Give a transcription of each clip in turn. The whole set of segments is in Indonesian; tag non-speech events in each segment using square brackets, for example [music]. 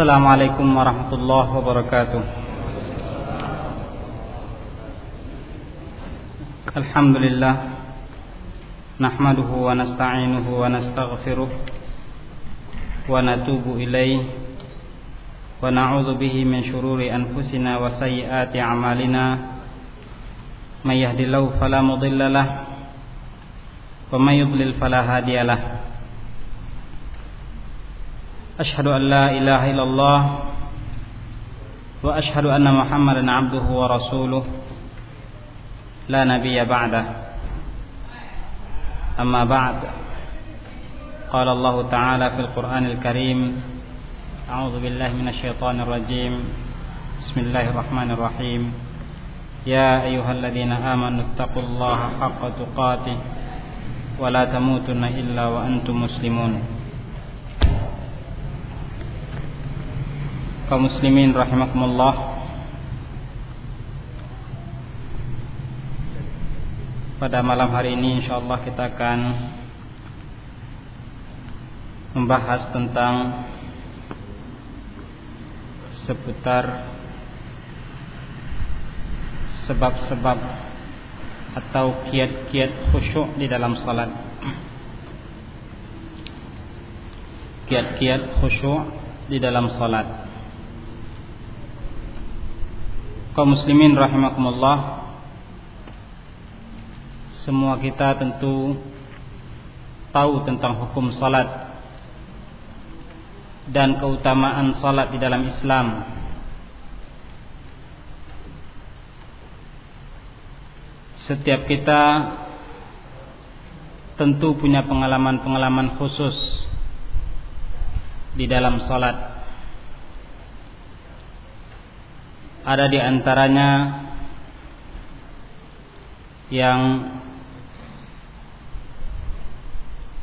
السلام عليكم ورحمة الله وبركاته. الحمد لله نحمده ونستعينه ونستغفره ونتوب إليه ونعوذ به من شرور أنفسنا وسيئات أعمالنا. من يهد الله فلا مضل له ومن يضلل فلا هادي له. أشهد أن لا إله إلا الله وأشهد أن محمدا عبده ورسوله. لا نبي بعده. أما بعد. قال الله تعالى في القرآن الكريم أعوذ بالله من الشيطان الرجيم. بسم الله الرحمن الرحيم. يا أيها الذين آمنوا اتقوا الله حق تقاته ولا تموتن إلا وأنتم مسلمون. Kaum muslimin rahimakumullah Pada malam hari ini insyaallah kita akan membahas tentang seputar sebab-sebab atau kiat-kiat khusyuk di dalam salat. Kiat-kiat khusyuk di dalam salat kaum muslimin rahimakumullah. Semua kita tentu tahu tentang hukum salat dan keutamaan salat di dalam Islam. Setiap kita tentu punya pengalaman-pengalaman khusus di dalam salat ada di antaranya yang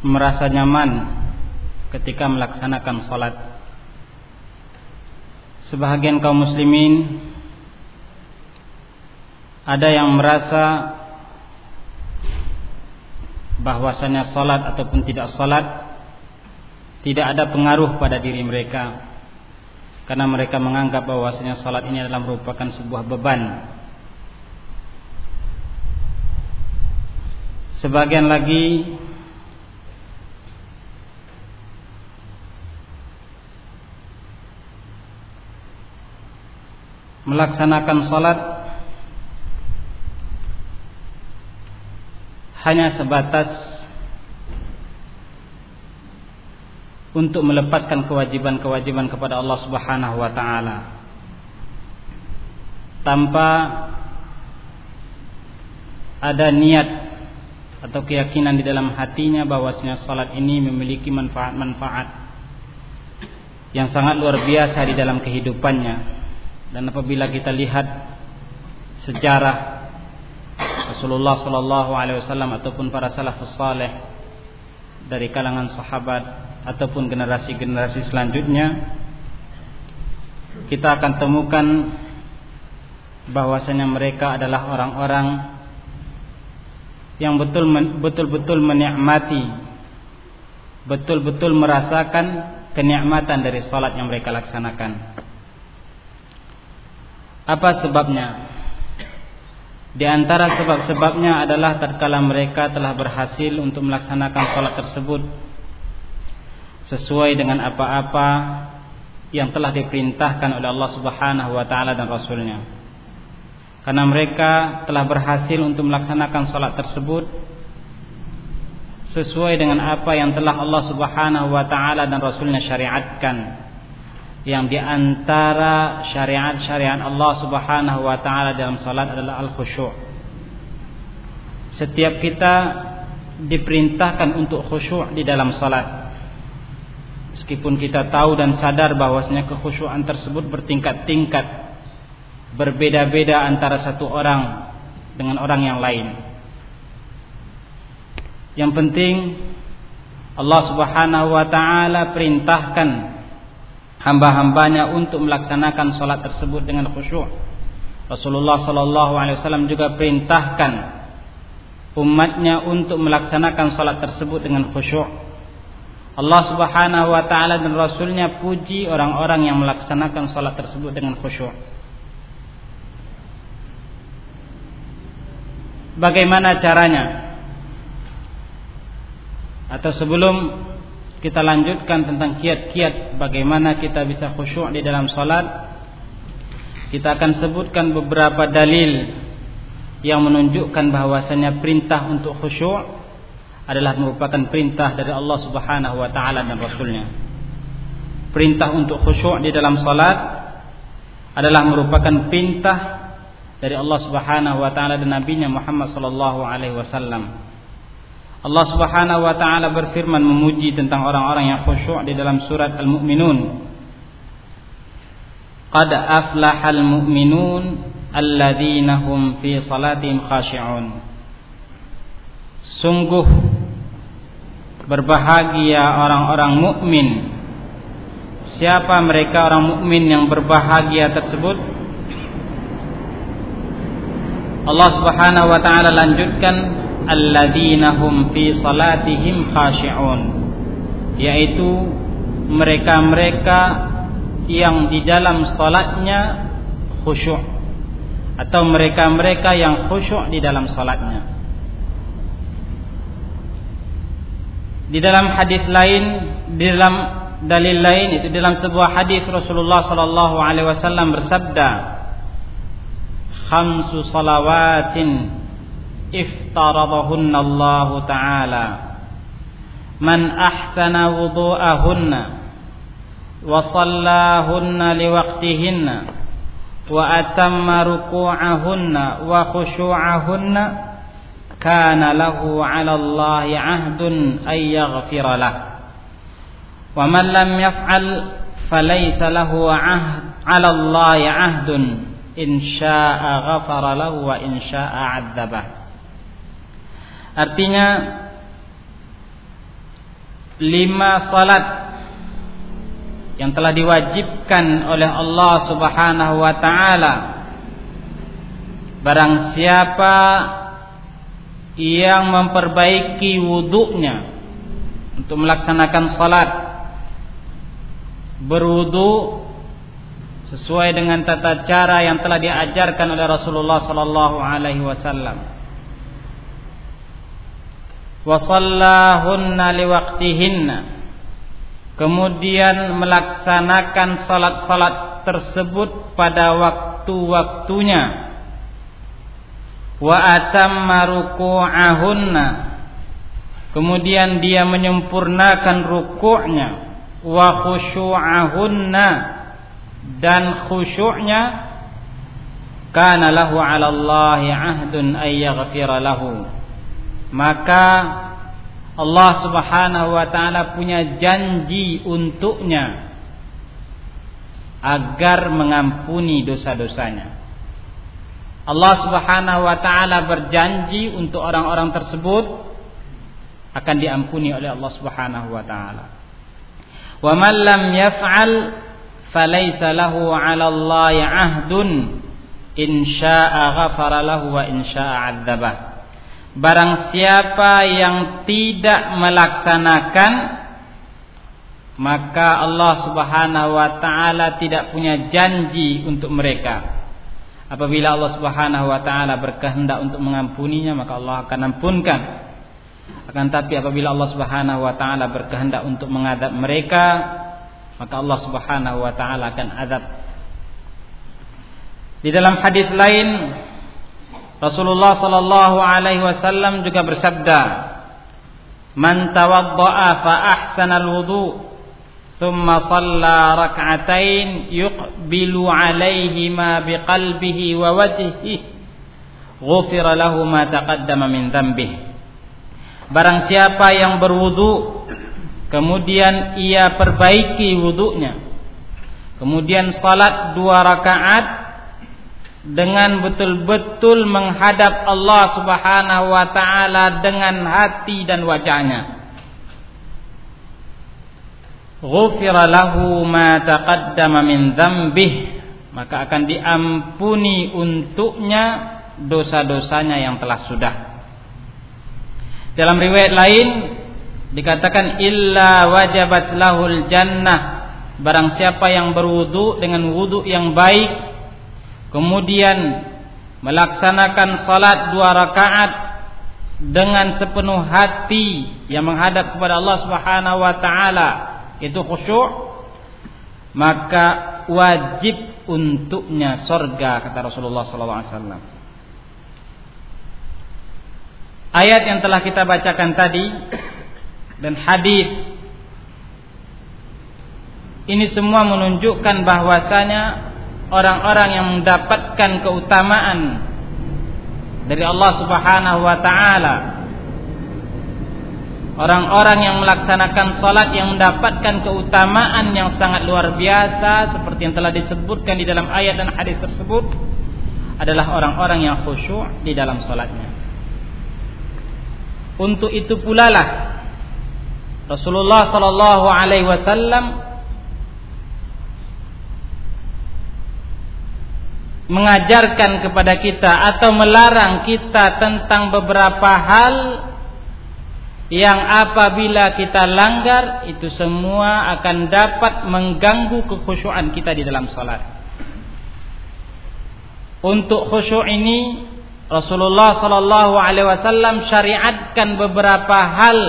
merasa nyaman ketika melaksanakan salat. Sebahagian kaum muslimin ada yang merasa bahwasanya salat ataupun tidak salat tidak ada pengaruh pada diri mereka karena mereka menganggap bahwasanya salat ini adalah merupakan sebuah beban. Sebagian lagi melaksanakan salat hanya sebatas untuk melepaskan kewajiban-kewajiban kepada Allah Subhanahu wa taala. Tanpa ada niat atau keyakinan di dalam hatinya bahwasanya salat ini memiliki manfaat-manfaat yang sangat luar biasa di dalam kehidupannya. Dan apabila kita lihat sejarah Rasulullah sallallahu alaihi wasallam ataupun para salafus saleh dari kalangan sahabat ataupun generasi-generasi selanjutnya kita akan temukan bahwasanya mereka adalah orang-orang yang betul betul-betul menikmati betul-betul merasakan kenikmatan dari salat yang mereka laksanakan. Apa sebabnya? Di antara sebab-sebabnya adalah tatkala mereka telah berhasil untuk melaksanakan salat tersebut sesuai dengan apa-apa yang telah diperintahkan oleh Allah Subhanahu wa taala dan rasulnya. Karena mereka telah berhasil untuk melaksanakan salat tersebut sesuai dengan apa yang telah Allah Subhanahu wa taala dan rasulnya syariatkan. Yang diantara syariat-syariat Allah Subhanahu wa taala dalam salat adalah al-khusyuk. Setiap kita diperintahkan untuk khusyuk di dalam salat. Meskipun kita tahu dan sadar bahwasanya kekhusyuan tersebut bertingkat-tingkat berbeda-beda antara satu orang dengan orang yang lain. Yang penting Allah Subhanahu wa taala perintahkan hamba-hambanya untuk melaksanakan salat tersebut dengan khusyuk. Rasulullah wasallam juga perintahkan umatnya untuk melaksanakan salat tersebut dengan khusyuk Allah Subhanahu wa taala dan rasulnya puji orang-orang yang melaksanakan salat tersebut dengan khusyuk. Bagaimana caranya? Atau sebelum kita lanjutkan tentang kiat-kiat bagaimana kita bisa khusyuk di dalam salat, kita akan sebutkan beberapa dalil yang menunjukkan bahwasanya perintah untuk khusyuk adalah merupakan perintah dari Allah Subhanahu wa taala dan rasulnya. Perintah untuk khusyuk di dalam salat adalah merupakan perintah dari Allah Subhanahu wa taala dan nabinya Muhammad sallallahu alaihi wasallam. Allah Subhanahu wa taala berfirman memuji tentang orang-orang yang khusyuk di dalam surat Al-Mu'minun. Qad aflahal mu'minun alladzina hum fi salatihim khashi'un. Sungguh berbahagia orang-orang mukmin. Siapa mereka orang mukmin yang berbahagia tersebut? Allah Subhanahu wa taala lanjutkan alladzina hum fi salatihim khashi'un yaitu mereka-mereka yang di dalam salatnya khusyuk atau mereka-mereka yang khusyuk di dalam salatnya Di dalam hadis lain, di dalam dalil lain itu dalam sebuah hadis Rasulullah sallallahu alaihi wasallam bersabda, "Khamsu salawatin iftaradahunna Allah taala. Man ahsana wudu'ahunna wa shallahunna liwaqtihinna wa atamma ruku'ahunna wa khushu'ahunna" kana lahu 'ala Allah 'ahdun ay yaghfira lah. Wa man lam yaf'al falaysa lahu 'ala Allah 'ahdun in syaa'a ghafara lahu wa. Artinya lima salat yang telah diwajibkan oleh Allah Subhanahu wa taala barang siapa yang memperbaiki wuduknya untuk melaksanakan salat berwudu sesuai dengan tata cara yang telah diajarkan oleh Rasulullah sallallahu alaihi wasallam. Wa liwaqtihinna. Kemudian melaksanakan salat-salat tersebut pada waktu-waktunya wa atamma ruku'ahunna. Kemudian dia menyempurnakan rukuknya wa khusyu'ahunna dan khusyuknya kana lahu 'ala Allah 'ahdun ay yaghfira lahu. Maka Allah Subhanahu wa taala punya janji untuknya agar mengampuni dosa-dosanya Allah Subhanahu wa taala berjanji untuk orang-orang tersebut akan diampuni oleh Allah Subhanahu wa taala. Wa man lam yaf'al falaysa lahu 'ala Allah 'ahdun in syaa'a ghafara lahu wa in syaa'a 'adzabah. Barang siapa yang tidak melaksanakan maka Allah Subhanahu wa taala tidak punya janji untuk mereka Apabila Allah Subhanahu wa taala berkehendak untuk mengampuninya, maka Allah akan ampunkan. Akan tapi apabila Allah Subhanahu wa taala berkehendak untuk mengadab mereka, maka Allah Subhanahu wa taala akan adab. Di dalam hadis lain Rasulullah sallallahu alaihi wasallam juga bersabda, "Man tawaddaa fa ahsana al-wudu' ثم صلى ركعتين يقبل عليهما بقلبه ووجهه غفر له ما تقدم من ذنبه Barang siapa yang berwudu kemudian ia perbaiki wudunya kemudian salat dua rakaat dengan betul-betul menghadap Allah Subhanahu wa taala dengan hati dan wajahnya ghufira lahu ma taqaddama min maka akan diampuni untuknya dosa-dosanya yang telah sudah. Dalam riwayat lain dikatakan illa wajabat lahul jannah. Barang siapa yang berwudu dengan wudu yang baik kemudian melaksanakan salat dua rakaat dengan sepenuh hati yang menghadap kepada Allah Subhanahu wa taala itu khusyuk. Maka wajib untuknya sorga kata Rasulullah wasallam. Ayat yang telah kita bacakan tadi dan hadis ini semua menunjukkan bahwasanya orang-orang yang mendapatkan keutamaan dari Allah Subhanahu wa taala orang-orang yang melaksanakan salat yang mendapatkan keutamaan yang sangat luar biasa seperti yang telah disebutkan di dalam ayat dan hadis tersebut adalah orang-orang yang khusyuk di dalam salatnya. Untuk itu pula lah Rasulullah sallallahu alaihi wasallam mengajarkan kepada kita atau melarang kita tentang beberapa hal yang apabila kita langgar itu semua akan dapat mengganggu kekhusyuan kita di dalam salat. Untuk khusyuk ini Rasulullah sallallahu alaihi wasallam syariatkan beberapa hal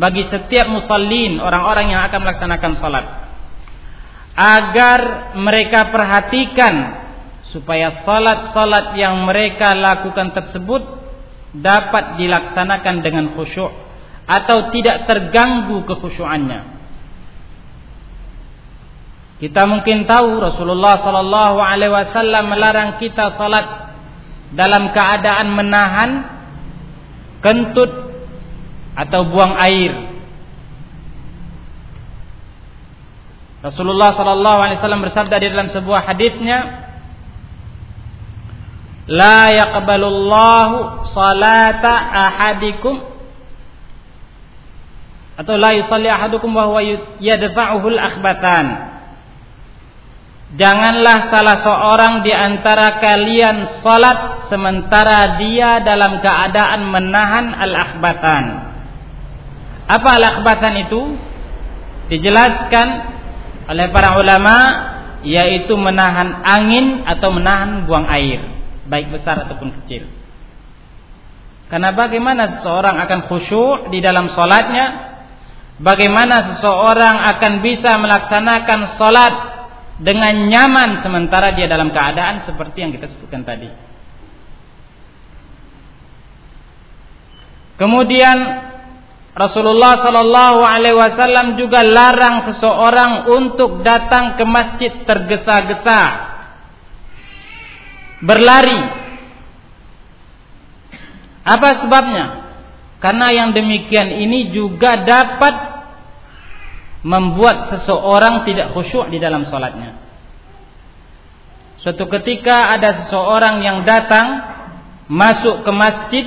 bagi setiap musallin orang-orang yang akan melaksanakan salat agar mereka perhatikan supaya salat-salat yang mereka lakukan tersebut dapat dilaksanakan dengan khusyuk atau tidak terganggu kekhusyuannya. Kita mungkin tahu Rasulullah sallallahu alaihi wasallam melarang kita salat dalam keadaan menahan kentut atau buang air. Rasulullah sallallahu alaihi wasallam bersabda di dalam sebuah hadisnya, "La salata ahadikum" atau la yusalli ahadukum wa huwa yadfa'uhu al-akhbatan. Janganlah salah seorang di antara kalian salat sementara dia dalam keadaan menahan al-akhbatan. Apa al itu? Dijelaskan oleh para ulama yaitu menahan angin atau menahan buang air, baik besar ataupun kecil. Karena bagaimana seseorang akan khusyuk di dalam solatnya? Bagaimana seseorang akan bisa melaksanakan solat dengan nyaman sementara dia dalam keadaan seperti yang kita sebutkan tadi? Kemudian Rasulullah Shallallahu Alaihi Wasallam juga larang seseorang untuk datang ke masjid tergesa-gesa, berlari. Apa sebabnya? Karena yang demikian ini juga dapat membuat seseorang tidak khusyuk di dalam sholatnya. Suatu ketika ada seseorang yang datang masuk ke masjid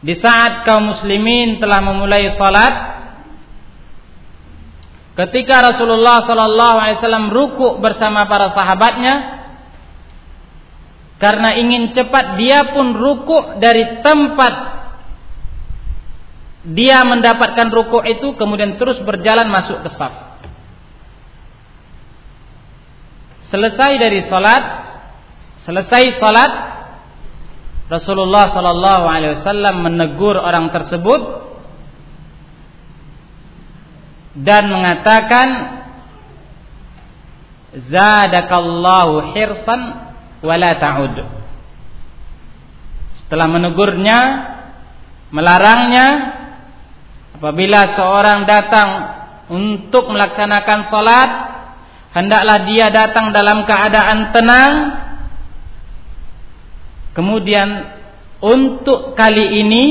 di saat kaum muslimin telah memulai salat ketika Rasulullah sallallahu alaihi wasallam rukuk bersama para sahabatnya karena ingin cepat dia pun rukuk dari tempat dia mendapatkan rukuk itu kemudian terus berjalan masuk ke saf. Selesai dari salat selesai salat Rasulullah sallallahu alaihi wasallam menegur orang tersebut dan mengatakan zadakallahu hirsan wala ta'ud. Setelah menegurnya, melarangnya apabila seorang datang untuk melaksanakan salat hendaklah dia datang dalam keadaan tenang Kemudian untuk kali ini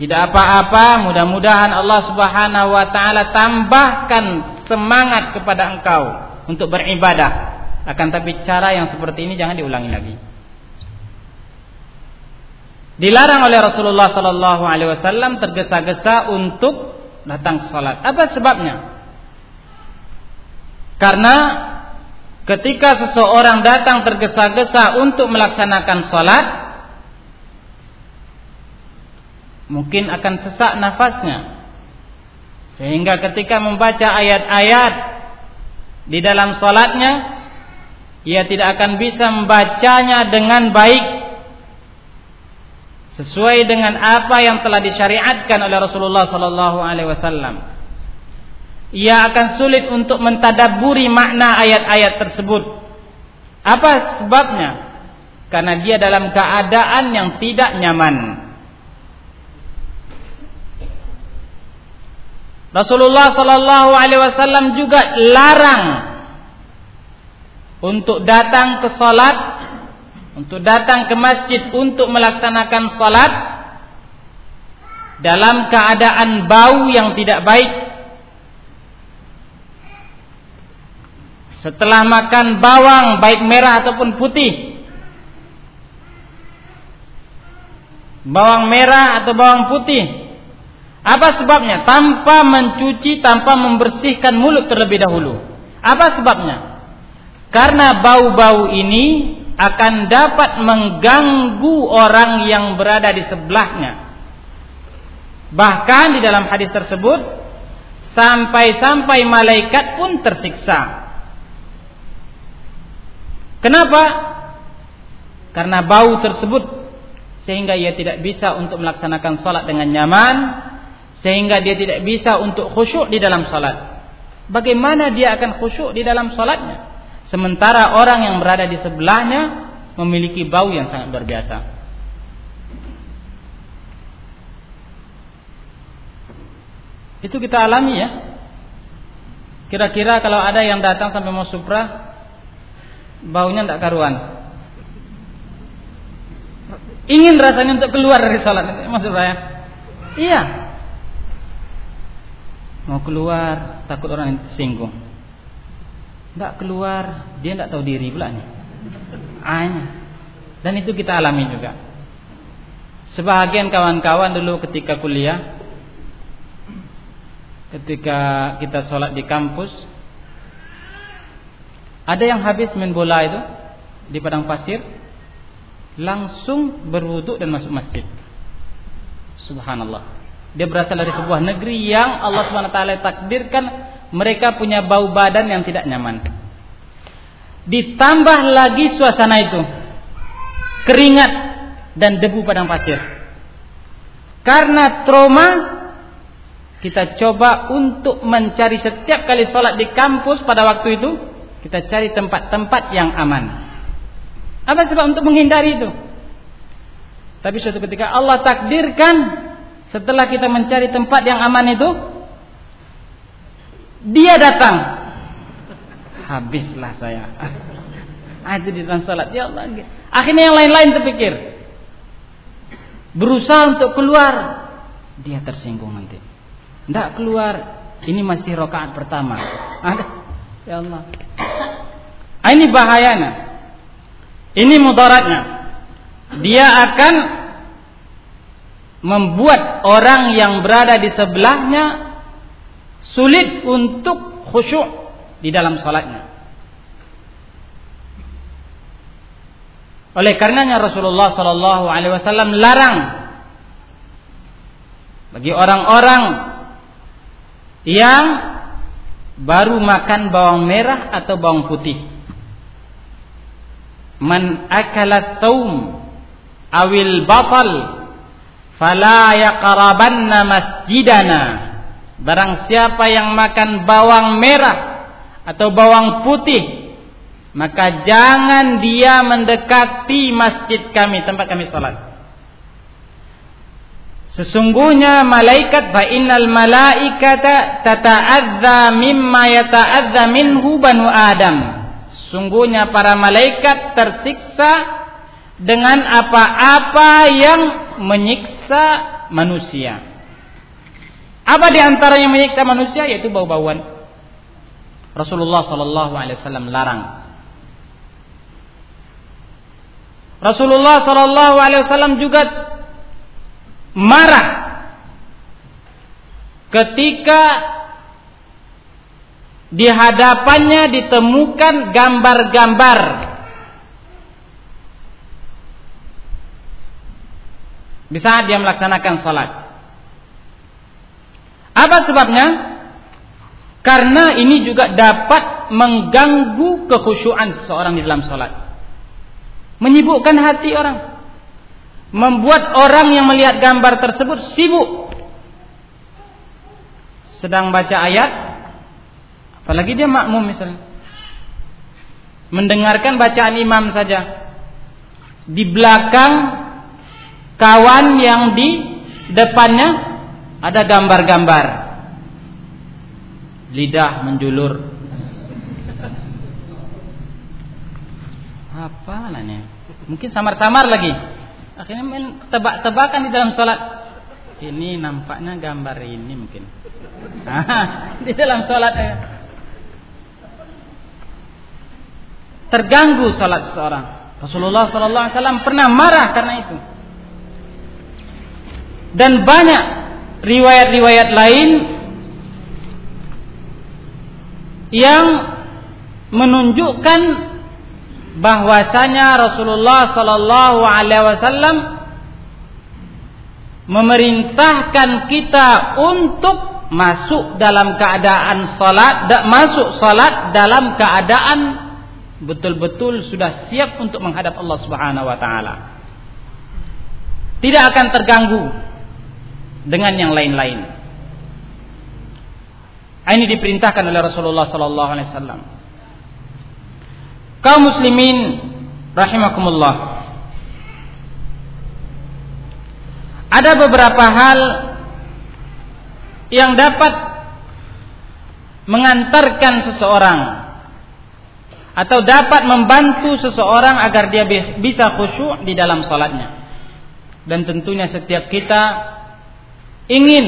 tidak apa-apa, mudah-mudahan Allah Subhanahu wa taala tambahkan semangat kepada engkau untuk beribadah. Akan tapi cara yang seperti ini jangan diulangi lagi. Dilarang oleh Rasulullah sallallahu alaihi wasallam tergesa-gesa untuk datang salat. Apa sebabnya? Karena Ketika seseorang datang tergesa-gesa untuk melaksanakan salat, mungkin akan sesak nafasnya. Sehingga ketika membaca ayat-ayat di dalam salatnya, ia tidak akan bisa membacanya dengan baik sesuai dengan apa yang telah disyariatkan oleh Rasulullah sallallahu alaihi wasallam. Ia akan sulit untuk mentadaburi makna ayat-ayat tersebut. Apa sebabnya? Karena dia dalam keadaan yang tidak nyaman. Rasulullah sallallahu alaihi wasallam juga larang untuk datang ke salat, untuk datang ke masjid untuk melaksanakan salat dalam keadaan bau yang tidak baik. Setelah makan bawang baik merah ataupun putih. Bawang merah atau bawang putih apa sebabnya? Tanpa mencuci, tanpa membersihkan mulut terlebih dahulu. Apa sebabnya? Karena bau-bau ini akan dapat mengganggu orang yang berada di sebelahnya. Bahkan di dalam hadis tersebut sampai-sampai malaikat pun tersiksa. Kenapa? Karena bau tersebut sehingga ia tidak bisa untuk melaksanakan salat dengan nyaman sehingga dia tidak bisa untuk khusyuk di dalam salat. Bagaimana dia akan khusyuk di dalam salatnya? Sementara orang yang berada di sebelahnya memiliki bau yang sangat luar. Itu kita alami ya. Kira-kira kalau ada yang datang sampai mau supra, baunya tidak karuan. Ingin rasanya untuk keluar dari salat, maksud saya. Iya, mau keluar takut orang singgung tidak keluar. Dia tidak tahu diri pula nih. Hanya. dan itu kita alami juga. Sebagian kawan-kawan dulu ketika kuliah ketika kita sholat di kampus ada yang habis main bola itu di padang pasir langsung berwuduk dan masuk masjid. Subhanallah. Dia berasal dari sebuah negeri yang Allah SWT takdirkan mereka punya bau badan yang tidak nyaman. Ditambah lagi suasana itu. Keringat dan debu padang pasir. Karena trauma kita coba untuk mencari setiap kali sholat di kampus pada waktu itu kita cari tempat-tempat yang aman. Apa sebab untuk menghindari itu? Tapi suatu ketika Allah takdirkan setelah kita mencari tempat yang aman itu, dia datang. Habislah saya. Ah, itu di dalam salat. Ya Allah. Akhirnya yang lain-lain terpikir. Berusaha untuk keluar. Dia tersinggung nanti. Tidak keluar. Ini masih rokaat pertama. Ada. Ya Allah. Ah, ini bahayanya. Ini mudaratnya. Dia akan membuat orang yang berada di sebelahnya sulit untuk khusyuk di dalam salatnya. Oleh karenanya Rasulullah Shallallahu Alaihi Wasallam larang bagi orang-orang yang baru makan bawang merah atau bawang putih. Man akala taum awil batal fala yaqrabanna masjidana barang siapa yang makan bawang merah atau bawang putih maka jangan dia mendekati masjid kami tempat kami salat Sesungguhnya malaikat fa innal malaikata tata'adza mimma yata'adza minhu banu Adam. Sungguhnya para malaikat tersiksa dengan apa-apa yang menyiksa manusia. Apa di antara yang menyiksa manusia yaitu bau-bauan. Rasulullah sallallahu alaihi wasallam larang. Rasulullah sallallahu alaihi wasallam juga marah ketika di hadapannya ditemukan gambar-gambar Di saat dia melaksanakan salat. Apa sebabnya? Karena ini juga dapat mengganggu kekhusyuan seseorang di dalam salat. Menyibukkan hati orang. Membuat orang yang melihat gambar tersebut sibuk. Sedang baca ayat, apalagi dia makmum misalnya mendengarkan bacaan imam saja. Di belakang kawan yang di depannya ada gambar-gambar. Lidah menjulur. Apa nanya? Mungkin samar-samar lagi. Akhirnya main tebak-tebakan di dalam sholat. Ini nampaknya gambar ini mungkin. [laughs] di dalam sholat ya. terganggu salat seseorang. Rasulullah sallallahu alaihi wasallam pernah marah karena itu. Dan banyak riwayat-riwayat lain yang menunjukkan bahwasanya Rasulullah sallallahu alaihi wasallam memerintahkan kita untuk masuk dalam keadaan salat, masuk salat dalam keadaan betul-betul sudah siap untuk menghadap Allah Subhanahu wa taala. Tidak akan terganggu dengan yang lain-lain. Ini diperintahkan oleh Rasulullah sallallahu alaihi wasallam. Kaum muslimin rahimakumullah. Ada beberapa hal yang dapat mengantarkan seseorang atau dapat membantu seseorang agar dia bisa khusyuk di dalam salatnya. Dan tentunya setiap kita ingin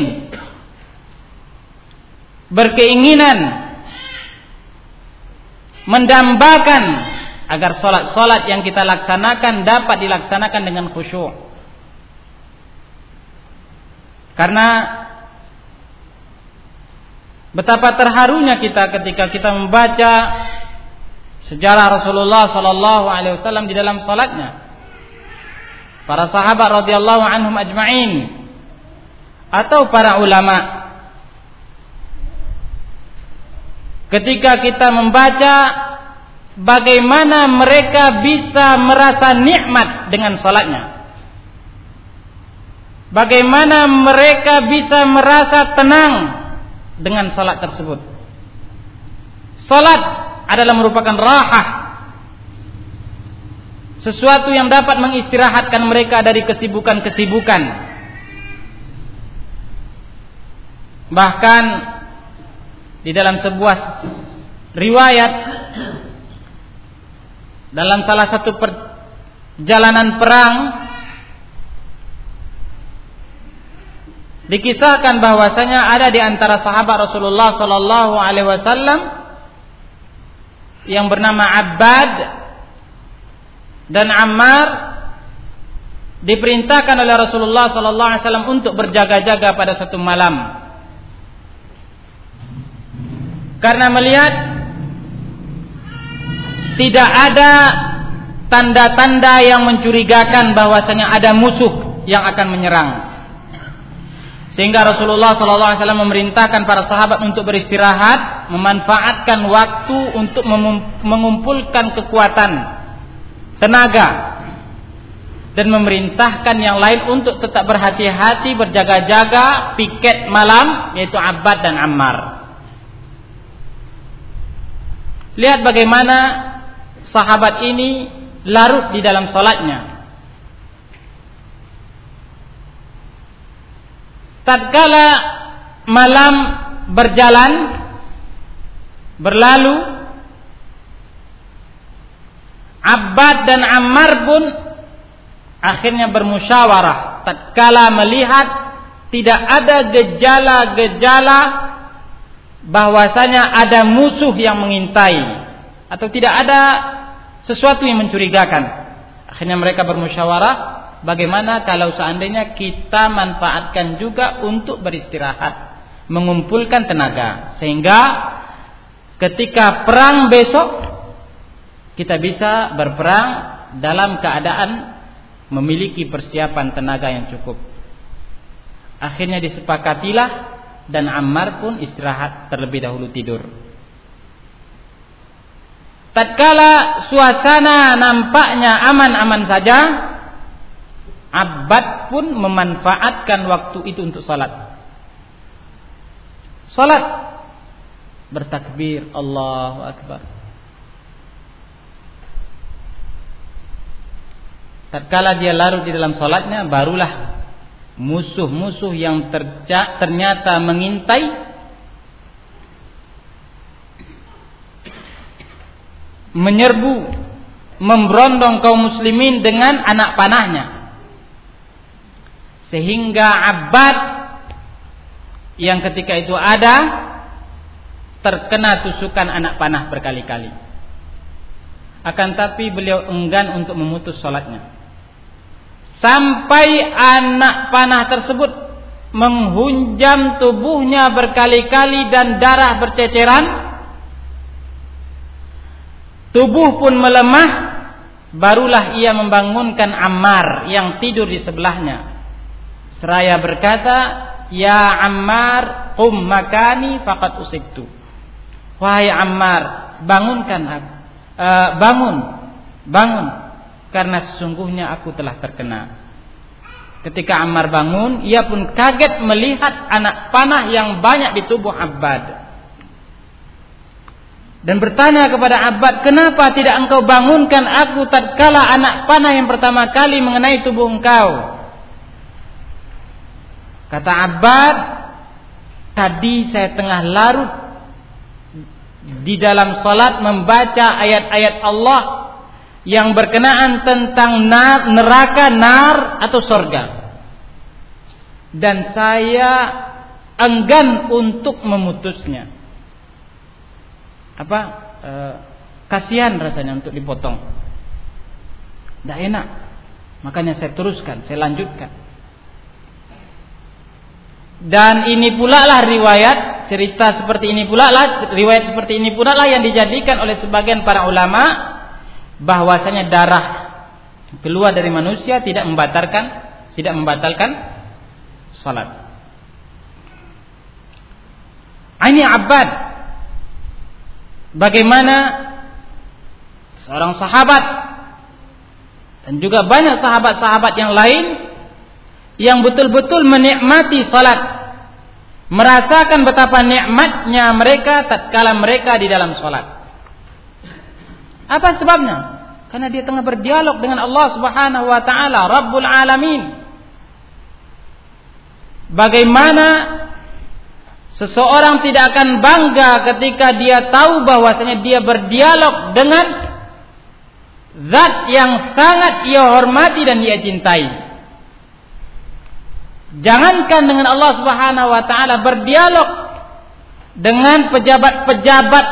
berkeinginan mendambakan agar salat-salat yang kita laksanakan dapat dilaksanakan dengan khusyuk. Karena betapa terharunya kita ketika kita membaca sejarah Rasulullah sallallahu alaihi wasallam di dalam salatnya. Para sahabat radhiyallahu anhum ajma'in atau para ulama ketika kita membaca bagaimana mereka bisa merasa nikmat dengan salatnya. Bagaimana mereka bisa merasa tenang dengan salat tersebut. Salat adalah merupakan rahah sesuatu yang dapat mengistirahatkan mereka dari kesibukan-kesibukan bahkan di dalam sebuah riwayat dalam salah satu perjalanan perang dikisahkan bahwasanya ada di antara sahabat Rasulullah sallallahu alaihi wasallam yang bernama Abbad dan Ammar diperintahkan oleh Rasulullah sallallahu alaihi wasallam untuk berjaga-jaga pada satu malam. Karena melihat tidak ada tanda-tanda yang mencurigakan bahwasanya ada musuh yang akan menyerang. Sehingga Rasulullah SAW memerintahkan para sahabat untuk beristirahat, memanfaatkan waktu untuk mengumpulkan kekuatan, tenaga, dan memerintahkan yang lain untuk tetap berhati-hati, berjaga-jaga, piket malam, yaitu Abbad dan Ammar. Lihat bagaimana sahabat ini larut di dalam sholatnya. tatkala malam berjalan berlalu Abbad dan Ammar pun akhirnya bermusyawarah tatkala melihat tidak ada gejala-gejala bahwasanya ada musuh yang mengintai atau tidak ada sesuatu yang mencurigakan akhirnya mereka bermusyawarah Bagaimana kalau seandainya kita manfaatkan juga untuk beristirahat, mengumpulkan tenaga sehingga ketika perang besok kita bisa berperang dalam keadaan memiliki persiapan tenaga yang cukup. Akhirnya disepakatilah dan Ammar pun istirahat terlebih dahulu tidur. Tatkala suasana nampaknya aman-aman saja, Abbad pun memanfaatkan waktu itu untuk salat. Salat bertakbir Allahu Akbar. Tatkala dia larut di dalam salatnya barulah musuh-musuh yang ternyata mengintai menyerbu memberondong kaum muslimin dengan anak panahnya. Sehingga Abbad yang ketika itu ada terkena tusukan anak panah berkali-kali. Akan tapi beliau enggan untuk memutus sholatnya sampai anak panah tersebut menghunjam tubuhnya berkali-kali dan darah berceceran Tubuh pun melemah, barulah ia membangunkan Ammar yang tidur di sebelahnya. Seraya berkata, "Ya Ammar, qum makani faqad usibtu." Wahai Ammar, bangunkan aku. Uh, bangun, bangun karena sesungguhnya aku telah terkena. Ketika Ammar bangun, ia pun kaget melihat anak panah yang banyak di tubuh Abbad dan bertanya kepada Abbad, "Kenapa tidak engkau bangunkan aku tatkala anak panah yang pertama kali mengenai tubuh engkau?" Kata Abbad, "Tadi saya tengah larut di dalam salat membaca ayat-ayat Allah yang berkenaan tentang neraka, nar atau sorga. Dan saya enggan untuk memutusnya." apa e, kasihan rasanya untuk dipotong. Tidak enak. Makanya saya teruskan, saya lanjutkan. Dan ini pula lah riwayat cerita seperti ini pula lah riwayat seperti ini pula lah yang dijadikan oleh sebagian para ulama bahwasanya darah keluar dari manusia tidak membatalkan tidak membatalkan salat. Ini abad bagaimana seorang sahabat dan juga banyak sahabat-sahabat yang lain yang betul-betul menikmati salat merasakan betapa nikmatnya mereka tatkala mereka di dalam salat apa sebabnya karena dia tengah berdialog dengan Allah Subhanahu wa taala Rabbul alamin bagaimana Seseorang tidak akan bangga ketika dia tahu bahwasanya dia berdialog dengan zat yang sangat ia hormati dan ia cintai. Jangankan dengan Allah Subhanahu wa taala berdialog dengan pejabat-pejabat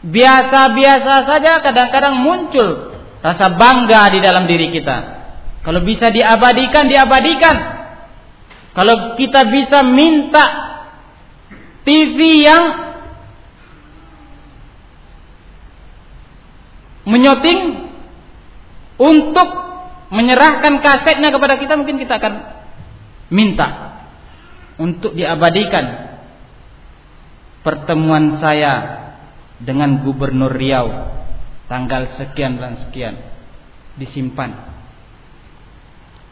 biasa-biasa saja kadang-kadang muncul rasa bangga di dalam diri kita. Kalau bisa diabadikan, diabadikan. Kalau kita bisa minta TV yang menyoting untuk menyerahkan kasetnya kepada kita mungkin kita akan minta untuk diabadikan pertemuan saya dengan gubernur Riau tanggal sekian dan sekian disimpan.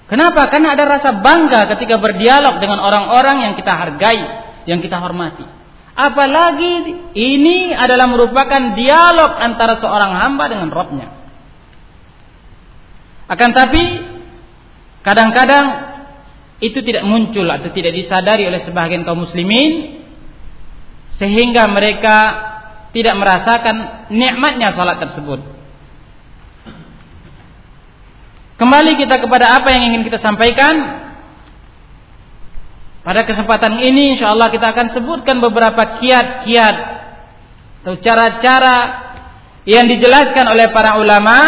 Kenapa? Karena ada rasa bangga ketika berdialog dengan orang-orang yang kita hargai, yang kita hormati. Apalagi ini adalah merupakan dialog antara seorang hamba dengan Robnya. Akan tapi kadang-kadang itu tidak muncul atau tidak disadari oleh sebagian kaum muslimin sehingga mereka tidak merasakan nikmatnya salat tersebut. Kembali kita kepada apa yang ingin kita sampaikan pada kesempatan ini insya Allah kita akan sebutkan beberapa kiat-kiat atau cara-cara yang dijelaskan oleh para ulama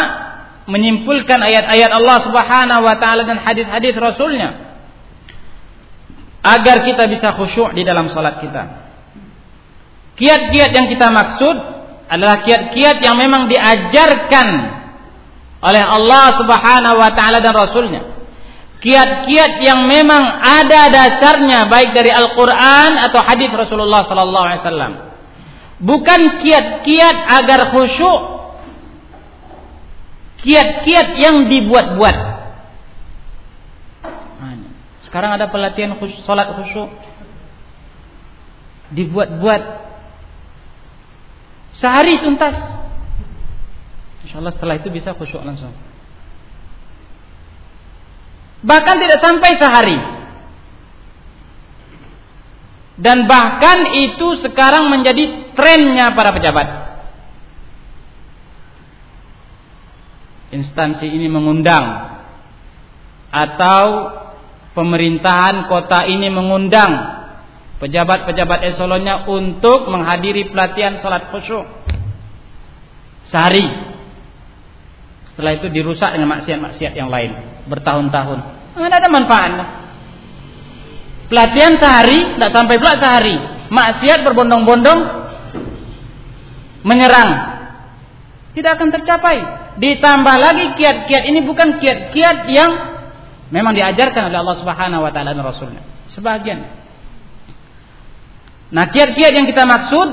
menyimpulkan ayat-ayat Allah Subhanahu wa taala dan hadis-hadis Rasulnya agar kita bisa khusyuk di dalam salat kita. Kiat-kiat yang kita maksud adalah kiat-kiat yang memang diajarkan oleh Allah Subhanahu wa taala dan rasulnya. Kiat-kiat yang memang ada dasarnya baik dari Al-Qur'an atau hadis Rasulullah sallallahu alaihi wasallam. Bukan kiat-kiat agar khusyuk. Kiat-kiat yang dibuat-buat. Sekarang ada pelatihan khusyuk, salat khusyuk. Dibuat-buat. Sehari tuntas. Insya setelah itu bisa khusyuk langsung. Bahkan tidak sampai sehari. Dan bahkan itu sekarang menjadi trennya para pejabat. Instansi ini mengundang atau pemerintahan kota ini mengundang pejabat-pejabat eselonnya untuk menghadiri pelatihan salat khusyuk sehari setelah itu dirusak dengan maksiat-maksiat yang lain bertahun-tahun. Tidak ada manfaatnya. Pelatihan sehari, tidak sampai pula sehari. Maksiat berbondong-bondong menyerang. Tidak akan tercapai. Ditambah lagi kiat-kiat ini bukan kiat-kiat yang memang diajarkan oleh Allah Subhanahu wa taala dan Rasulnya. Sebagian. Nah, kiat-kiat yang kita maksud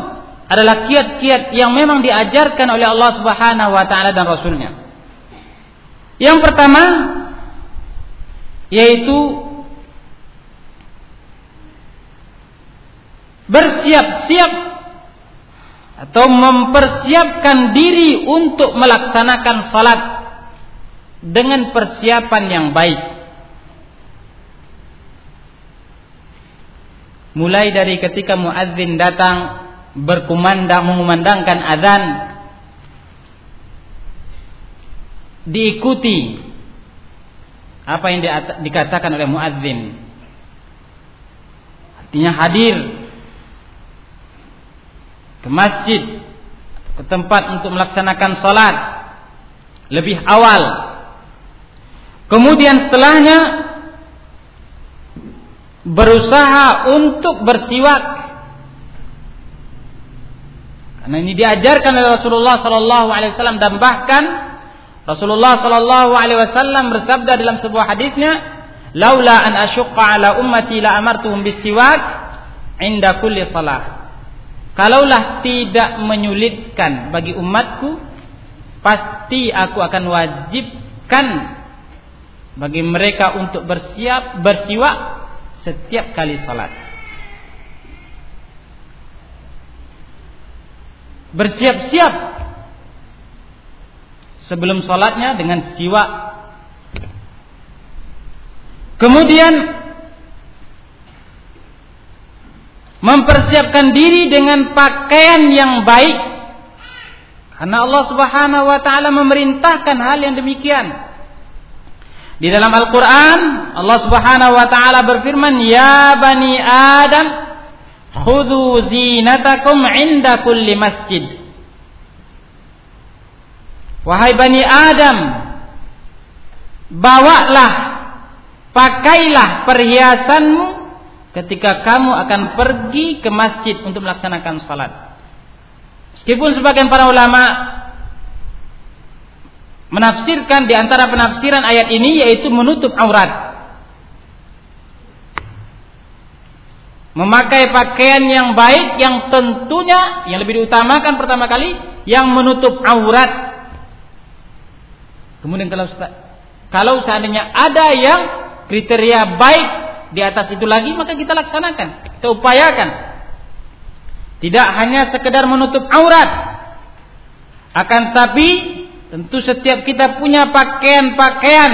adalah kiat-kiat yang memang diajarkan oleh Allah Subhanahu wa taala dan Rasulnya. Yang pertama yaitu bersiap-siap atau mempersiapkan diri untuk melaksanakan salat dengan persiapan yang baik. Mulai dari ketika muadzin datang berkumandang mengumandangkan azan diikuti apa yang dikatakan oleh muadzin. Artinya hadir ke masjid ke tempat untuk melaksanakan salat lebih awal. Kemudian setelahnya berusaha untuk bersiwak karena ini diajarkan oleh Rasulullah sallallahu alaihi wasallam dan bahkan Rasulullah sallallahu alaihi wasallam bersabda dalam sebuah hadisnya, "Laula an asyqa ala ummati la amartuhum bisiwak inda kulli salah." Kalaulah tidak menyulitkan bagi umatku, pasti aku akan wajibkan bagi mereka untuk bersiap bersiwak setiap kali salat. Bersiap-siap sebelum sholatnya dengan siwak. Kemudian mempersiapkan diri dengan pakaian yang baik. Karena Allah Subhanahu wa taala memerintahkan hal yang demikian. Di dalam Al-Qur'an Allah Subhanahu wa taala berfirman, "Ya bani Adam, khudhu zinatakum 'inda kulli masjid." Wahai Bani Adam, bawalah, pakailah perhiasanmu ketika kamu akan pergi ke masjid untuk melaksanakan salat. Meskipun sebagian para ulama menafsirkan di antara penafsiran ayat ini yaitu menutup aurat. Memakai pakaian yang baik yang tentunya yang lebih diutamakan pertama kali yang menutup aurat Kemudian kalau kalau seandainya ada yang kriteria baik di atas itu lagi, maka kita laksanakan, kita upayakan. Tidak hanya sekedar menutup aurat, akan tapi tentu setiap kita punya pakaian-pakaian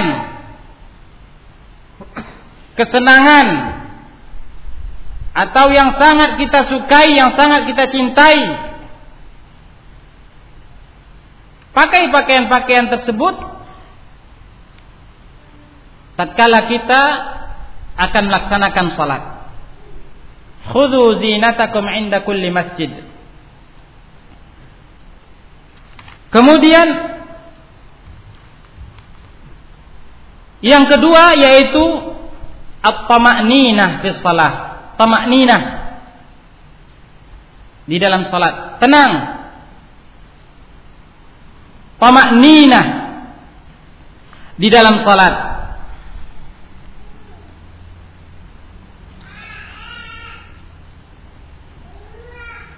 kesenangan atau yang sangat kita sukai, yang sangat kita cintai. Pakai pakaian-pakaian tersebut tatkala kita akan melaksanakan salat. Khudhu zinatakum inda kulli masjid. Kemudian yang kedua yaitu at-tama'ninah fi shalah. Tama'ninah di dalam salat. Tenang. Tama'ninah di dalam salat.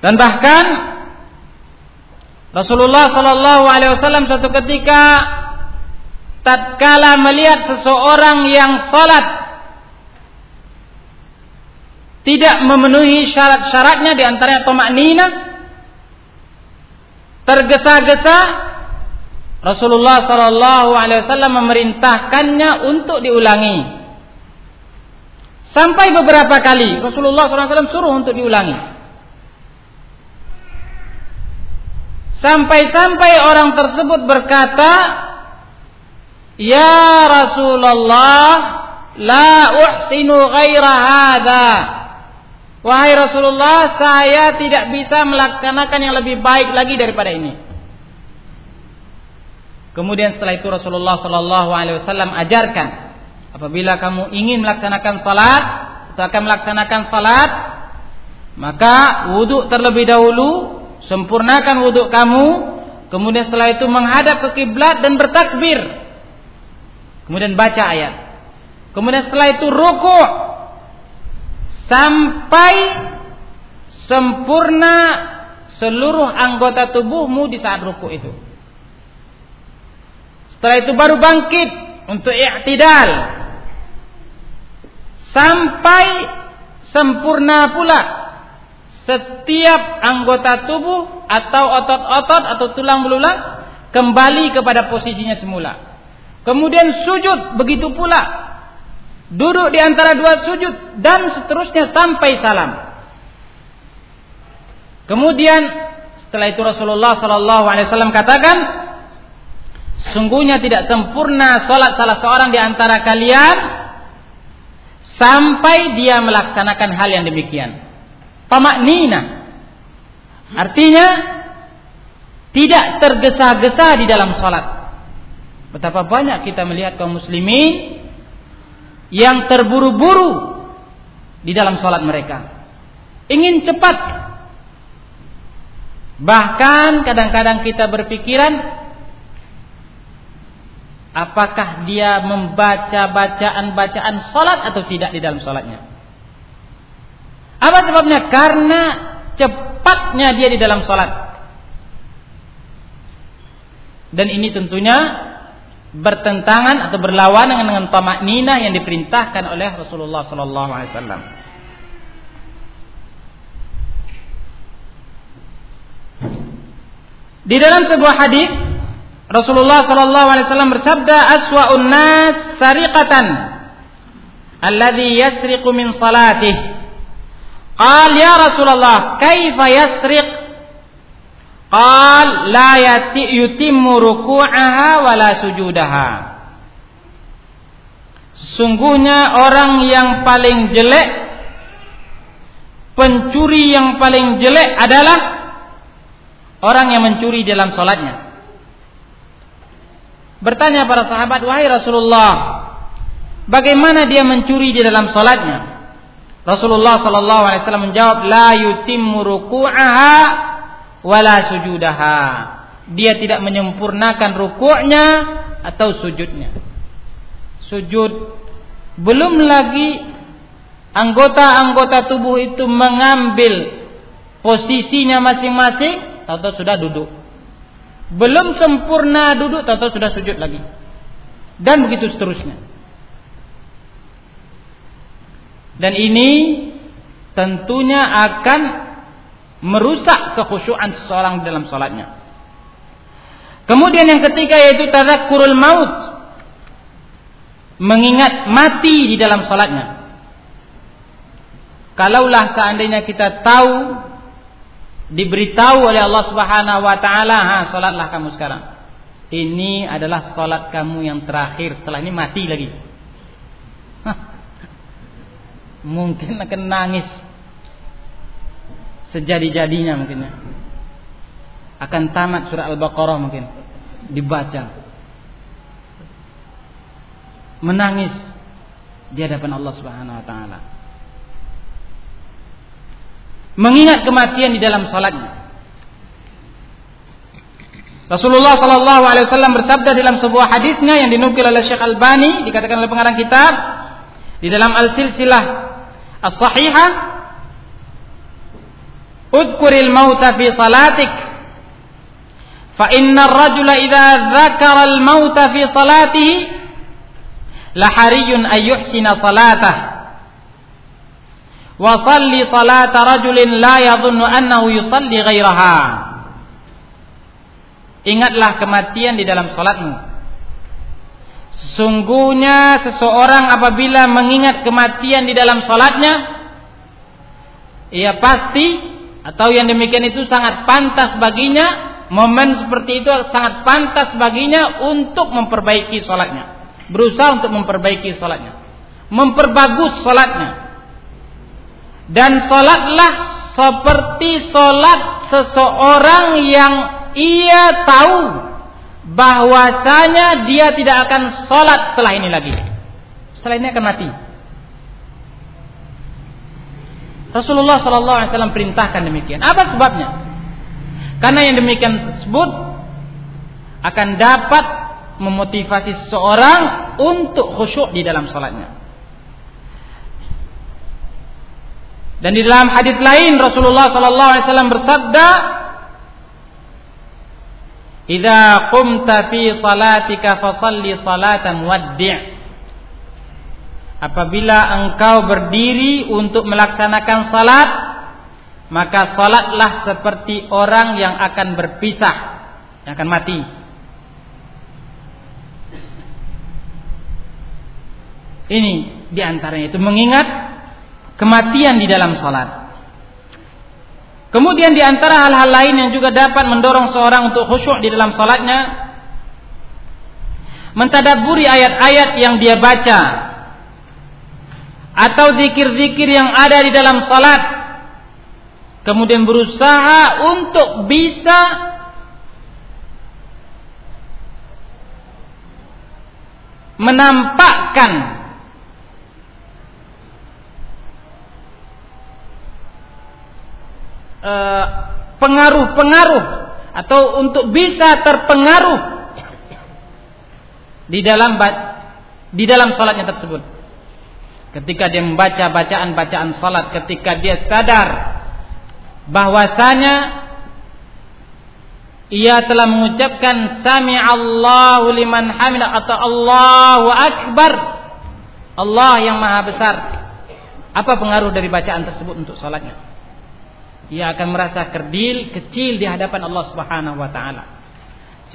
Dan bahkan Rasulullah Shallallahu Alaihi Wasallam satu ketika tatkala melihat seseorang yang salat tidak memenuhi syarat-syaratnya di antaranya tomak nina tergesa-gesa Rasulullah Shallallahu Alaihi Wasallam memerintahkannya untuk diulangi. Sampai beberapa kali Rasulullah SAW suruh untuk diulangi. Sampai-sampai orang tersebut berkata Ya Rasulullah la uhsinu ghaira hadha Wahai Rasulullah, saya tidak bisa melaksanakan yang lebih baik lagi daripada ini. Kemudian setelah itu Rasulullah Shallallahu Alaihi Wasallam ajarkan, apabila kamu ingin melaksanakan salat atau akan melaksanakan salat, maka wudhu terlebih dahulu, sempurnakan wudhu kamu, kemudian setelah itu menghadap ke kiblat dan bertakbir, kemudian baca ayat, kemudian setelah itu rukuk, sampai sempurna seluruh anggota tubuhmu di saat ruku itu. Setelah itu baru bangkit untuk i'tidal sampai sempurna pula setiap anggota tubuh atau otot-otot atau tulang belulang kembali kepada posisinya semula. Kemudian sujud begitu pula duduk di antara dua sujud dan seterusnya sampai salam. Kemudian setelah itu Rasulullah Sallallahu Alaihi Wasallam katakan, sungguhnya tidak sempurna salat salah seorang di antara kalian sampai dia melaksanakan hal yang demikian. Pamaknina artinya tidak tergesa-gesa di dalam salat. Betapa banyak kita melihat kaum muslimin yang terburu-buru di dalam sholat mereka. Ingin cepat. Bahkan kadang-kadang kita berpikiran apakah dia membaca bacaan-bacaan sholat atau tidak di dalam sholatnya. Apa sebabnya? Karena cepatnya dia di dalam sholat. Dan ini tentunya bertentangan atau berlawanan dengan tamak nina yang diperintahkan oleh Rasulullah sallallahu alaihi wasallam. Di dalam sebuah hadis Rasulullah sallallahu alaihi wasallam bersabda aswa'un nas sariqatan alladhi yasriqu min salatih. Qal ya Rasulullah, kaifa yasriq Qal la yati yutimmu ruku'aha wala sujudaha. Sungguhnya orang yang paling jelek pencuri yang paling jelek adalah orang yang mencuri dalam salatnya. Bertanya para sahabat, "Wahai Rasulullah, bagaimana dia mencuri di dalam salatnya?" Rasulullah sallallahu alaihi wasallam menjawab, "La yutimmu ruku'aha wala sujudaha. Dia tidak menyempurnakan rukuknya atau sujudnya. Sujud belum lagi anggota-anggota tubuh itu mengambil posisinya masing-masing atau sudah duduk. Belum sempurna duduk atau sudah sujud lagi. Dan begitu seterusnya. Dan ini tentunya akan merusak kekhusyuan seseorang dalam sholatnya. Kemudian yang ketiga yaitu tadzakurul maut. Mengingat mati di dalam sholatnya. Kalaulah seandainya kita tahu diberitahu oleh Allah Subhanahu wa taala, "Ha, salatlah kamu sekarang." Ini adalah salat kamu yang terakhir, setelah ini mati lagi. Mungkin akan nangis sejadi-jadinya mungkin ya. Akan tamat surah Al-Baqarah mungkin dibaca. Menangis di hadapan Allah Subhanahu wa taala. Mengingat kematian di dalam salatnya. Rasulullah Shallallahu Alaihi Wasallam bersabda dalam sebuah hadisnya yang dinukil oleh Syekh Albani dikatakan oleh pengarang kitab di dalam al silsilah as-sahihah Udkuril mauta fi salatik. Fa inna ar-rajula idza dzakara al-mauta fi salatihi la hariyun ay yuhsina salatah. Wa salli salata rajulin la yadhunnu annahu yusalli ghairaha Ingatlah kematian di dalam salatmu. Sesungguhnya seseorang apabila mengingat kematian di dalam salatnya, ia pasti atau yang demikian itu sangat pantas baginya, momen seperti itu sangat pantas baginya untuk memperbaiki salatnya. Berusaha untuk memperbaiki salatnya. Memperbagus salatnya. Dan salatlah seperti salat seseorang yang ia tahu bahwasanya dia tidak akan sholat setelah ini lagi. Setelah ini akan mati. Rasulullah Wasallam perintahkan demikian. Apa sebabnya? Karena yang demikian tersebut akan dapat memotivasi seseorang untuk khusyuk di dalam sholatnya. Dan di dalam hadis lain Rasulullah Shallallahu Alaihi Wasallam bersabda, Idza qumta fi salatika fasalli salatan waddi'. Apabila engkau berdiri untuk melaksanakan salat, maka salatlah seperti orang yang akan berpisah, yang akan mati. Ini di antaranya itu mengingat kematian di dalam salat. Kemudian di antara hal-hal lain yang juga dapat mendorong seorang untuk khusyuk di dalam salatnya mentadaburi ayat-ayat yang dia baca atau zikir-zikir yang ada di dalam salat kemudian berusaha untuk bisa menampakkan Eh, pengaruh-pengaruh atau untuk bisa terpengaruh di dalam di dalam salatnya tersebut. Ketika dia membaca bacaan-bacaan salat, ketika dia sadar bahwasanya ia telah mengucapkan sami Allahu liman hamidah atau Allahu akbar. Allah yang maha besar. Apa pengaruh dari bacaan tersebut untuk salatnya? ia akan merasa kerdil, kecil di hadapan Allah Subhanahu wa taala.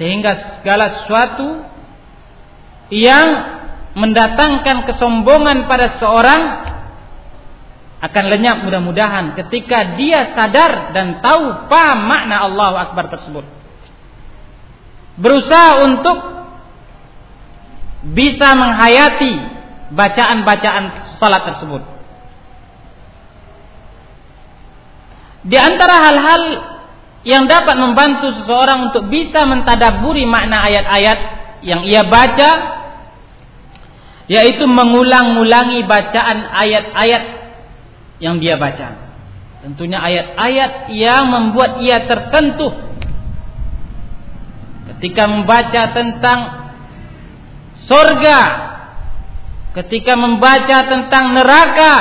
Sehingga segala sesuatu yang mendatangkan kesombongan pada seorang akan lenyap mudah-mudahan ketika dia sadar dan tahu paham makna Allahu Akbar tersebut. Berusaha untuk bisa menghayati bacaan-bacaan salat tersebut. Di antara hal-hal yang dapat membantu seseorang untuk bisa mentadaburi makna ayat-ayat yang ia baca yaitu mengulang-ulangi bacaan ayat-ayat yang dia baca. Tentunya ayat-ayat yang membuat ia tersentuh. Ketika membaca tentang sorga, ketika membaca tentang neraka,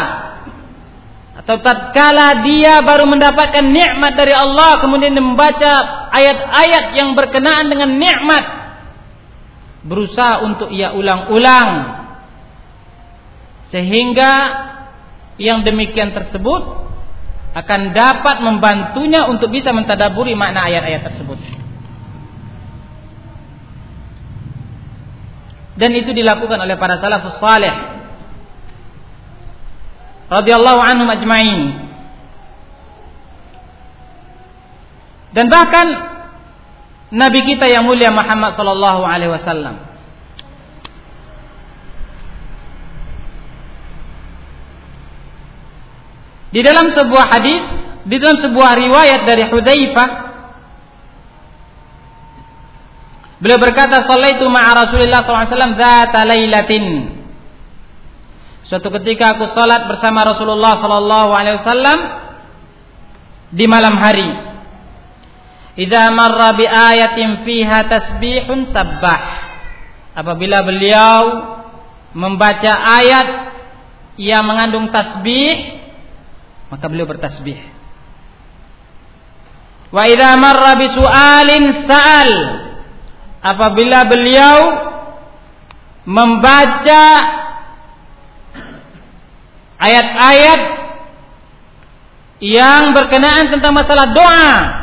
atau tatkala dia baru mendapatkan nikmat dari Allah kemudian membaca ayat-ayat yang berkenaan dengan nikmat. Berusaha untuk ia ulang-ulang sehingga yang demikian tersebut akan dapat membantunya untuk bisa mentadaburi makna ayat-ayat tersebut. Dan itu dilakukan oleh para salafus saleh radhiyallahu anhum ajmain. Dan bahkan Nabi kita yang mulia Muhammad sallallahu alaihi wasallam Di dalam sebuah hadis, di dalam sebuah riwayat dari Hudzaifah Beliau berkata, "Shallaitu ma'a Rasulillah wasallam dzata lailatin." Suatu ketika aku salat bersama Rasulullah sallallahu alaihi wasallam di malam hari. idza marra bi ayatin fiha tasbihun sabbah apabila beliau membaca ayat yang mengandung tasbih maka beliau bertasbih. Wa idza marra bi su'alin sa'al. Apabila beliau membaca ayat-ayat yang berkenaan tentang masalah doa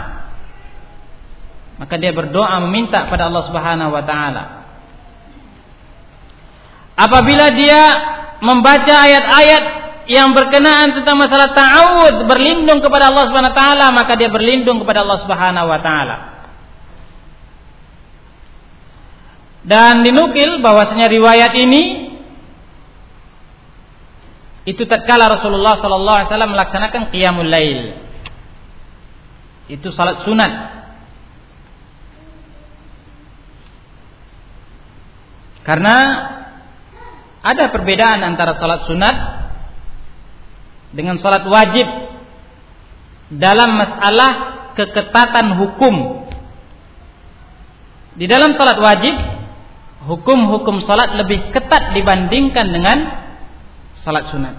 maka dia berdoa meminta pada Allah Subhanahu wa taala. Apabila dia membaca ayat-ayat yang berkenaan tentang masalah ta'awud berlindung kepada Allah Subhanahu wa taala maka dia berlindung kepada Allah Subhanahu wa taala dan dinukil bahwasanya riwayat ini itu tatkala Rasulullah sallallahu alaihi wasallam melaksanakan qiyamul lail. Itu salat sunat. Karena ada perbedaan antara salat sunat dengan salat wajib dalam masalah keketatan hukum. Di dalam salat wajib, hukum-hukum salat lebih ketat dibandingkan dengan salat sunat.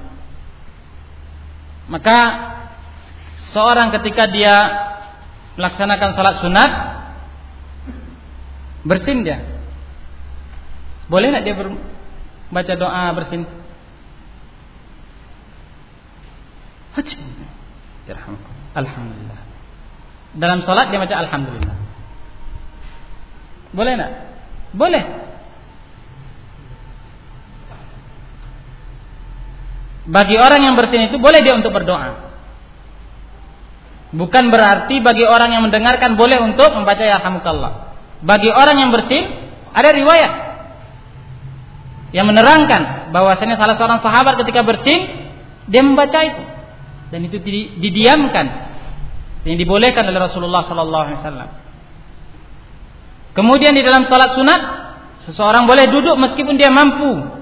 Maka seorang ketika dia melaksanakan salat sunat bersin dia. Boleh nak dia baca doa bersin? Alhamdulillah. Dalam salat dia baca alhamdulillah. Boleh nak? Boleh. bagi orang yang bersin itu boleh dia untuk berdoa. Bukan berarti bagi orang yang mendengarkan boleh untuk membaca ya. Bagi orang yang bersin ada riwayat yang menerangkan bahwasanya salah seorang sahabat ketika bersin dia membaca itu dan itu didiamkan. Yang dibolehkan oleh Rasulullah sallallahu alaihi wasallam. Kemudian di dalam salat sunat seseorang boleh duduk meskipun dia mampu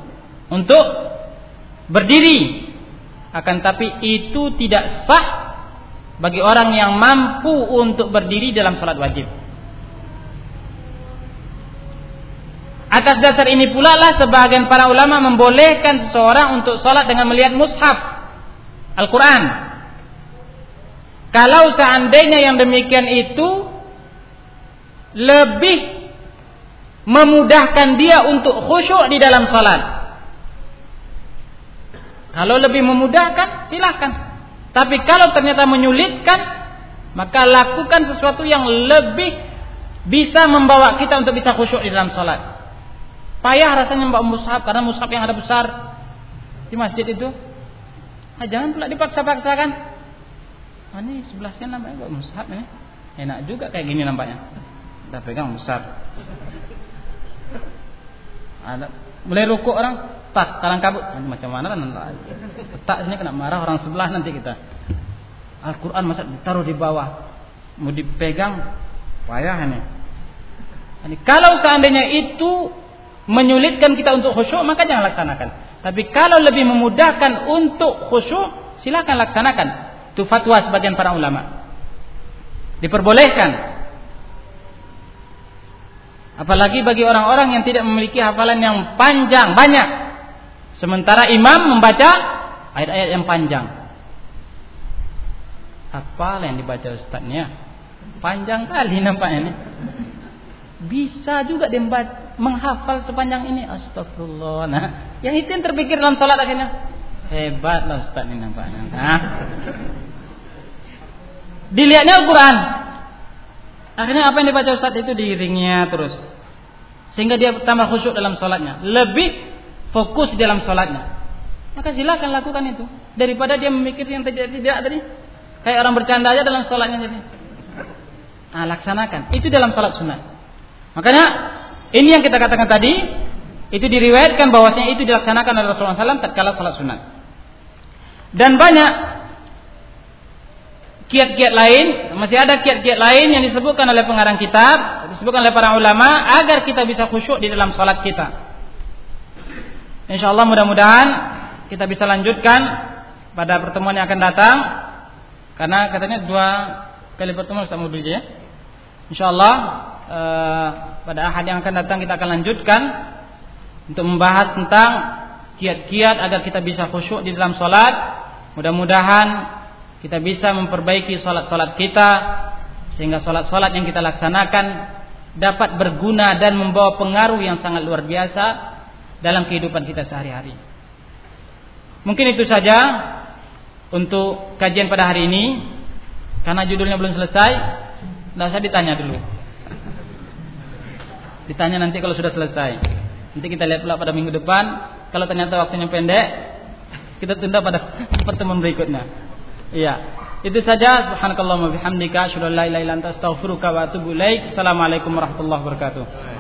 untuk berdiri. Akan tapi itu tidak sah bagi orang yang mampu untuk berdiri dalam salat wajib. Atas dasar ini pula lah sebagian para ulama membolehkan seseorang untuk salat dengan melihat mushaf Al-Quran kalau seandainya yang demikian itu lebih memudahkan dia untuk khusyuk di dalam salat kalau lebih memudahkan, silahkan. Tapi kalau ternyata menyulitkan, maka lakukan sesuatu yang lebih bisa membawa kita untuk bisa khusyuk di dalam sholat. Payah rasanya membawa mushaf karena mushaf yang ada besar di masjid itu. Nah, jangan pula dipaksa-paksakan. Oh, ini sebelahnya namanya bawa mushaf ini. Enak juga kayak gini nampaknya. Kita pegang besar. Ada mulai rukuk orang tak kalang kabut macam mana kan tak sini kena marah orang sebelah nanti kita Al-Quran masa ditaruh di bawah mau dipegang payah ini kalau seandainya itu menyulitkan kita untuk khusyuk maka jangan laksanakan tapi kalau lebih memudahkan untuk khusyuk silakan laksanakan itu fatwa sebagian para ulama diperbolehkan apalagi bagi orang-orang yang tidak memiliki hafalan yang panjang banyak Sementara imam membaca ayat-ayat yang panjang. Apa yang dibaca ustaznya? Panjang kali nampaknya ini. Bisa juga dia menghafal sepanjang ini. Astagfirullah. Nah, yang itu yang terpikir dalam salat akhirnya. Hebatlah ustaz ini nampaknya. Nah. Dilihatnya Al-Quran. Akhirnya apa yang dibaca ustaz itu diiringnya terus. Sehingga dia tambah khusyuk dalam salatnya. Lebih fokus dalam sholatnya maka silakan lakukan itu daripada dia memikir yang tidak tidak tadi kayak orang bercanda aja dalam sholatnya jadi nah, laksanakan itu dalam sholat sunat makanya ini yang kita katakan tadi itu diriwayatkan bahwasanya itu dilaksanakan oleh Rasulullah SAW tatkala sholat sunat dan banyak kiat-kiat lain masih ada kiat-kiat lain yang disebutkan oleh pengarang kitab disebutkan oleh para ulama agar kita bisa khusyuk di dalam sholat kita Insyaallah mudah-mudahan kita bisa lanjutkan pada pertemuan yang akan datang karena katanya dua kali pertemuan Ustaz Mudul ya. Insyaallah uh, pada ahad yang akan datang kita akan lanjutkan untuk membahas tentang kiat-kiat agar kita bisa khusyuk di dalam salat. Mudah-mudahan kita bisa memperbaiki salat-salat kita sehingga salat-salat yang kita laksanakan dapat berguna dan membawa pengaruh yang sangat luar biasa dalam kehidupan kita sehari-hari. Mungkin itu saja untuk kajian pada hari ini. Karena judulnya belum selesai, tidak usah ditanya dulu. Ditanya nanti kalau sudah selesai. Nanti kita lihat pula pada minggu depan. Kalau ternyata waktunya pendek, kita tunda pada [laughs] pertemuan berikutnya. Iya. Itu saja. Subhanakallahumma bihamdika asyhadu an. Assalamualaikum warahmatullahi wabarakatuh.